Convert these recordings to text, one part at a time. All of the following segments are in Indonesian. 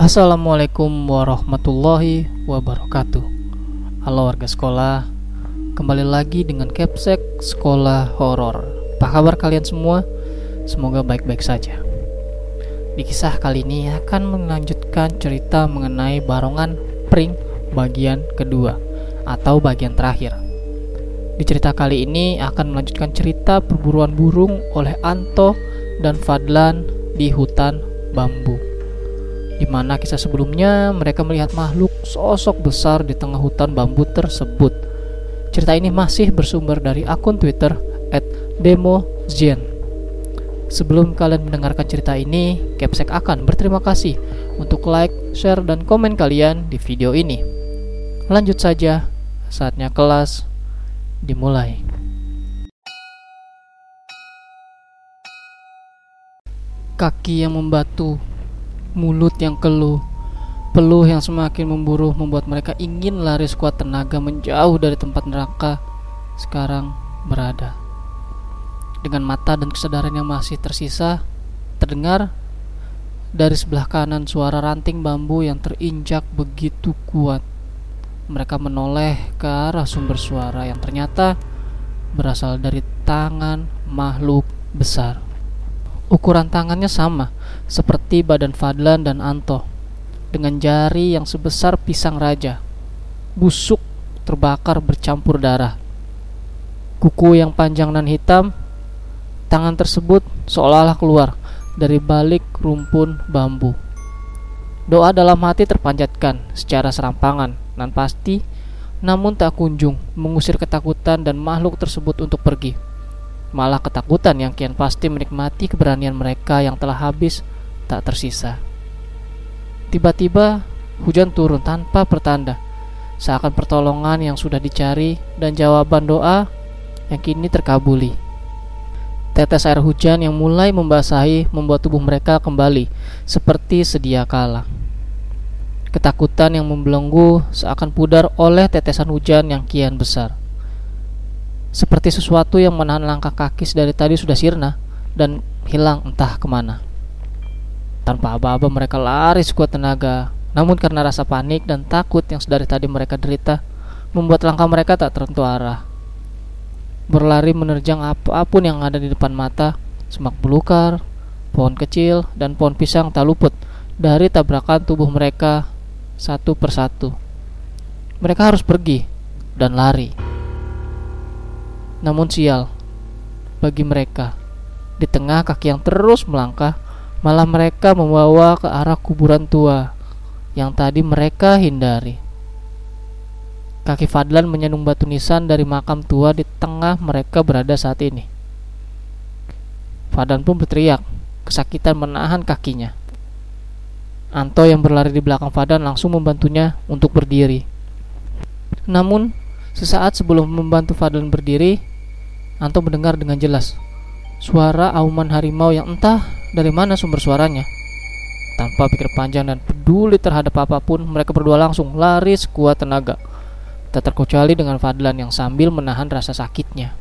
Assalamualaikum warahmatullahi wabarakatuh. Halo warga sekolah Kembali lagi dengan Capsek Sekolah Horor. Apa kabar kalian semua? Semoga baik-baik saja. Di kisah kali ini akan melanjutkan cerita mengenai barongan pring bagian kedua Atau bagian terakhir. Di cerita kali ini akan melanjutkan cerita perburuan burung oleh Anto dan Fadlan di hutan bambu di mana kisah sebelumnya mereka melihat makhluk sosok besar di tengah hutan bambu tersebut. Cerita ini masih bersumber dari akun Twitter @demozien. Sebelum kalian mendengarkan cerita ini, Capsek akan berterima kasih untuk like, share, dan komen kalian di video ini. Lanjut saja, saatnya kelas dimulai. Kaki yang membatu mulut yang keluh, peluh yang semakin memburuh membuat mereka ingin lari sekuat tenaga menjauh dari tempat neraka sekarang berada. Dengan mata dan kesadaran yang masih tersisa, terdengar dari sebelah kanan suara ranting bambu yang terinjak begitu kuat. Mereka menoleh ke arah sumber suara yang ternyata berasal dari tangan makhluk besar. Ukuran tangannya sama, seperti badan Fadlan dan Anto, dengan jari yang sebesar pisang raja, busuk, terbakar bercampur darah. Kuku yang panjang dan hitam, tangan tersebut seolah-olah keluar dari balik rumpun bambu. Doa dalam hati terpanjatkan secara serampangan dan pasti, namun tak kunjung mengusir ketakutan dan makhluk tersebut untuk pergi malah ketakutan yang kian pasti menikmati keberanian mereka yang telah habis tak tersisa. Tiba-tiba hujan turun tanpa pertanda, seakan pertolongan yang sudah dicari dan jawaban doa yang kini terkabuli. Tetes air hujan yang mulai membasahi membuat tubuh mereka kembali seperti sedia kala. Ketakutan yang membelenggu seakan pudar oleh tetesan hujan yang kian besar. Seperti sesuatu yang menahan langkah kaki dari tadi sudah sirna dan hilang entah ke mana. Tanpa aba-aba mereka lari sekuat tenaga, namun karena rasa panik dan takut yang sedari tadi mereka derita, membuat langkah mereka tak tentu arah. Berlari menerjang apa pun yang ada di depan mata, semak belukar, pohon kecil, dan pohon pisang tak luput dari tabrakan tubuh mereka satu persatu. Mereka harus pergi dan lari. Namun sial bagi mereka, di tengah kaki yang terus melangkah, malah mereka membawa ke arah kuburan tua yang tadi mereka hindari. Kaki Fadlan menyenung batu nisan dari makam tua di tengah mereka berada saat ini. Fadlan pun berteriak, kesakitan menahan kakinya. Anto yang berlari di belakang Fadlan langsung membantunya untuk berdiri. Namun, sesaat sebelum membantu Fadlan berdiri, Anto mendengar dengan jelas suara auman harimau yang entah dari mana sumber suaranya. Tanpa pikir panjang dan peduli terhadap apa pun, mereka berdua langsung lari sekuat tenaga. Tak terkecuali dengan Fadlan yang sambil menahan rasa sakitnya.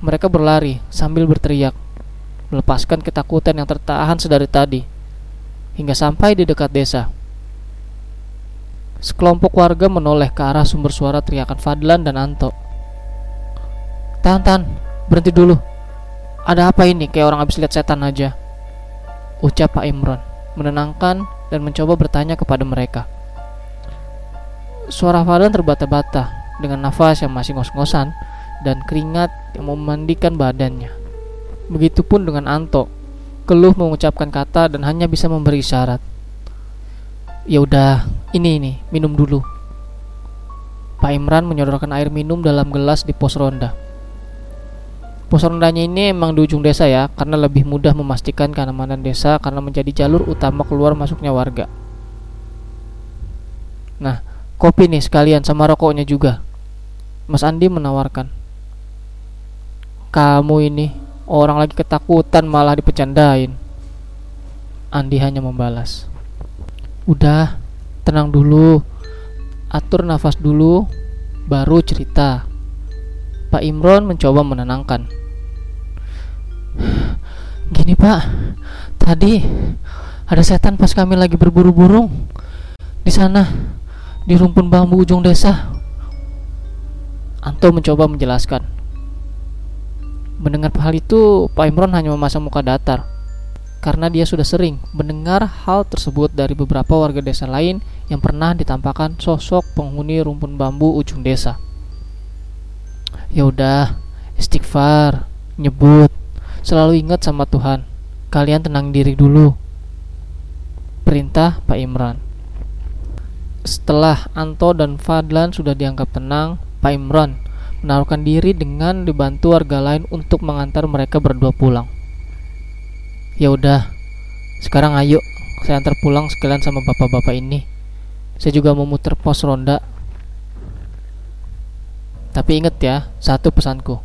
Mereka berlari sambil berteriak, melepaskan ketakutan yang tertahan sedari tadi, hingga sampai di dekat desa. Sekelompok warga menoleh ke arah sumber suara teriakan Fadlan dan Anto. Tahan, tahan, berhenti dulu. Ada apa ini? Kayak orang habis lihat setan aja. Ucap Pak Imron, menenangkan dan mencoba bertanya kepada mereka. Suara Fadlan terbata-bata dengan nafas yang masih ngos-ngosan dan keringat yang memandikan badannya. Begitupun dengan Anto, keluh mengucapkan kata dan hanya bisa memberi isyarat. Ya udah, ini ini, minum dulu. Pak Imran menyodorkan air minum dalam gelas di pos ronda. Pos rondanya ini emang di ujung desa ya, karena lebih mudah memastikan keamanan desa karena menjadi jalur utama keluar masuknya warga. Nah, kopi nih sekalian sama rokoknya juga. Mas Andi menawarkan. Kamu ini orang lagi ketakutan malah dipecandain. Andi hanya membalas. Udah, tenang dulu. Atur nafas dulu, baru cerita. Pak Imron mencoba menenangkan. Gini pak, tadi Ada setan pas kami lagi berburu burung. Di sana, di rumpun bambu ujung desa. Anto mencoba menjelaskan. Mendengar hal itu, Pak Imron hanya memasang muka datar karena dia sudah sering mendengar hal tersebut dari beberapa warga desa lain yang pernah ditampakkan sosok penghuni rumpun bambu ujung desa. Ya udah, istighfar, nyebut, selalu ingat sama Tuhan. Kalian tenang diri dulu. Perintah Pak Imran. Setelah Anto dan Fadlan sudah dianggap tenang, Pak Imran menaruhkan diri dengan dibantu warga lain untuk mengantar mereka berdua pulang. Ya udah, sekarang ayo saya antar pulang sekalian sama bapak-bapak ini. Saya juga mau muter pos ronda. Tapi inget ya, satu pesanku.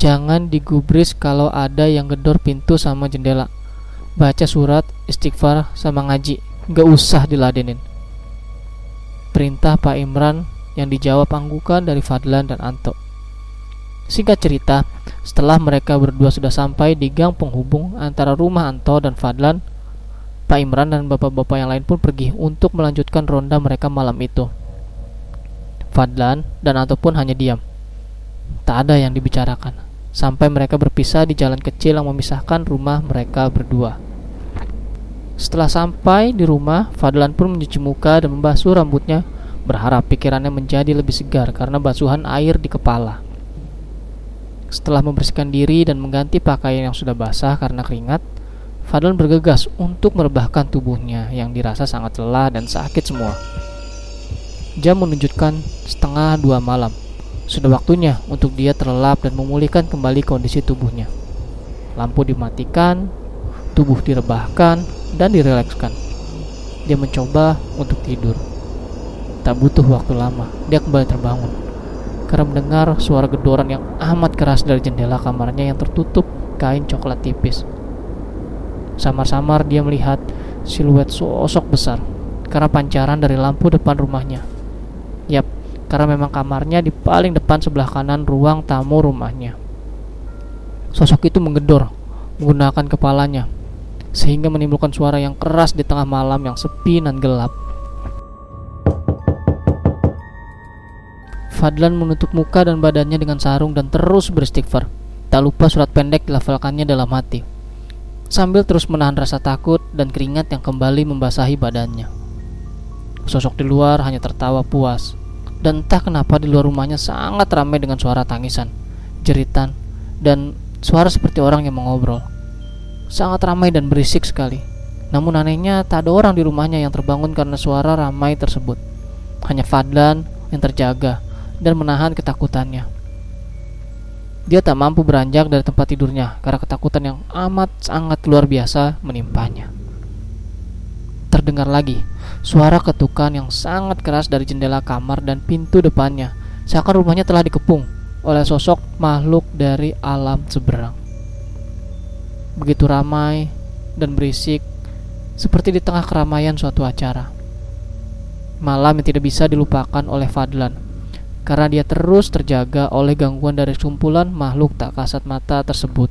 Jangan digubris kalau ada yang gedor pintu sama jendela. Baca surat, istighfar, sama ngaji. Gak usah diladenin. Perintah Pak Imran yang dijawab anggukan dari Fadlan dan Anto. Singkat cerita, setelah mereka berdua sudah sampai di gang penghubung antara rumah Anto dan Fadlan, Pak Imran dan bapak-bapak yang lain pun pergi untuk melanjutkan ronda mereka malam itu. Fadlan dan Anto pun hanya diam. Tak ada yang dibicarakan, sampai mereka berpisah di jalan kecil yang memisahkan rumah mereka berdua. Setelah sampai di rumah, Fadlan pun mencuci muka dan membasuh rambutnya, berharap pikirannya menjadi lebih segar karena basuhan air di kepala. Setelah membersihkan diri dan mengganti pakaian yang sudah basah karena keringat, Fadlan bergegas untuk merebahkan tubuhnya yang dirasa sangat lelah dan sakit semua. Jam menunjukkan setengah dua malam. Sudah waktunya untuk dia terlelap dan memulihkan kembali kondisi tubuhnya. Lampu dimatikan, tubuh direbahkan, dan direlekskan. Dia mencoba untuk tidur. Tak butuh waktu lama, dia kembali terbangun karena mendengar suara gedoran yang amat keras dari jendela kamarnya yang tertutup kain coklat tipis. Samar-samar dia melihat siluet sosok besar karena pancaran dari lampu depan rumahnya. Yap, karena memang kamarnya di paling depan sebelah kanan ruang tamu rumahnya. Sosok itu menggedor menggunakan kepalanya sehingga menimbulkan suara yang keras di tengah malam yang sepi dan gelap. Fadlan menutup muka dan badannya dengan sarung dan terus beristighfar. Tak lupa surat pendek dilafalkannya dalam hati. Sambil terus menahan rasa takut dan keringat yang kembali membasahi badannya. Sosok di luar hanya tertawa puas. Dan entah kenapa di luar rumahnya sangat ramai dengan suara tangisan, jeritan, dan suara seperti orang yang mengobrol. Sangat ramai dan berisik sekali. Namun anehnya tak ada orang di rumahnya yang terbangun karena suara ramai tersebut. Hanya Fadlan yang terjaga dan menahan ketakutannya. Dia tak mampu beranjak dari tempat tidurnya karena ketakutan yang amat sangat luar biasa menimpanya. Terdengar lagi suara ketukan yang sangat keras dari jendela kamar dan pintu depannya, seakan rumahnya telah dikepung oleh sosok makhluk dari alam seberang. Begitu ramai dan berisik, seperti di tengah keramaian suatu acara. Malam yang tidak bisa dilupakan oleh Fadlan karena dia terus terjaga oleh gangguan dari kumpulan makhluk tak kasat mata tersebut.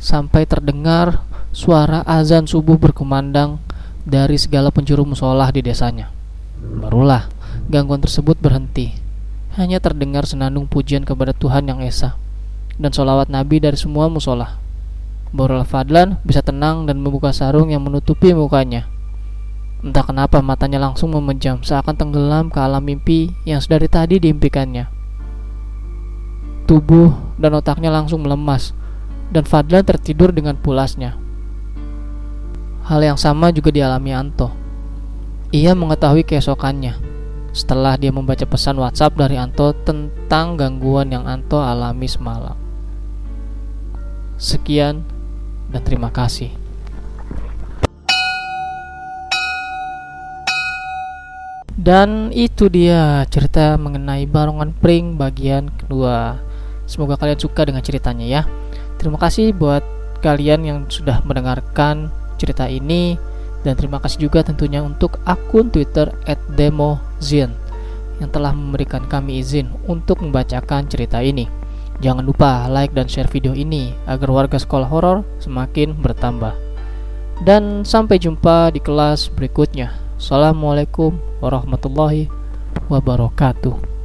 Sampai terdengar suara azan subuh berkumandang dari segala penjuru musolah di desanya. Barulah gangguan tersebut berhenti. Hanya terdengar senandung pujian kepada Tuhan yang Esa dan solawat Nabi dari semua musolah. Barulah Fadlan bisa tenang dan membuka sarung yang menutupi mukanya Entah kenapa matanya langsung memejam seakan tenggelam ke alam mimpi yang sedari tadi diimpikannya. Tubuh dan otaknya langsung melemas dan Fadlan tertidur dengan pulasnya. Hal yang sama juga dialami Anto. Ia mengetahui keesokannya setelah dia membaca pesan WhatsApp dari Anto tentang gangguan yang Anto alami semalam. Sekian dan terima kasih. Dan itu dia cerita mengenai Barongan Pring bagian kedua. Semoga kalian suka dengan ceritanya ya. Terima kasih buat kalian yang sudah mendengarkan cerita ini dan terima kasih juga tentunya untuk akun Twitter @demozin yang telah memberikan kami izin untuk membacakan cerita ini. Jangan lupa like dan share video ini agar warga sekolah horor semakin bertambah. Dan sampai jumpa di kelas berikutnya. Assalamualaikum warahmatullahi wabarakatuh.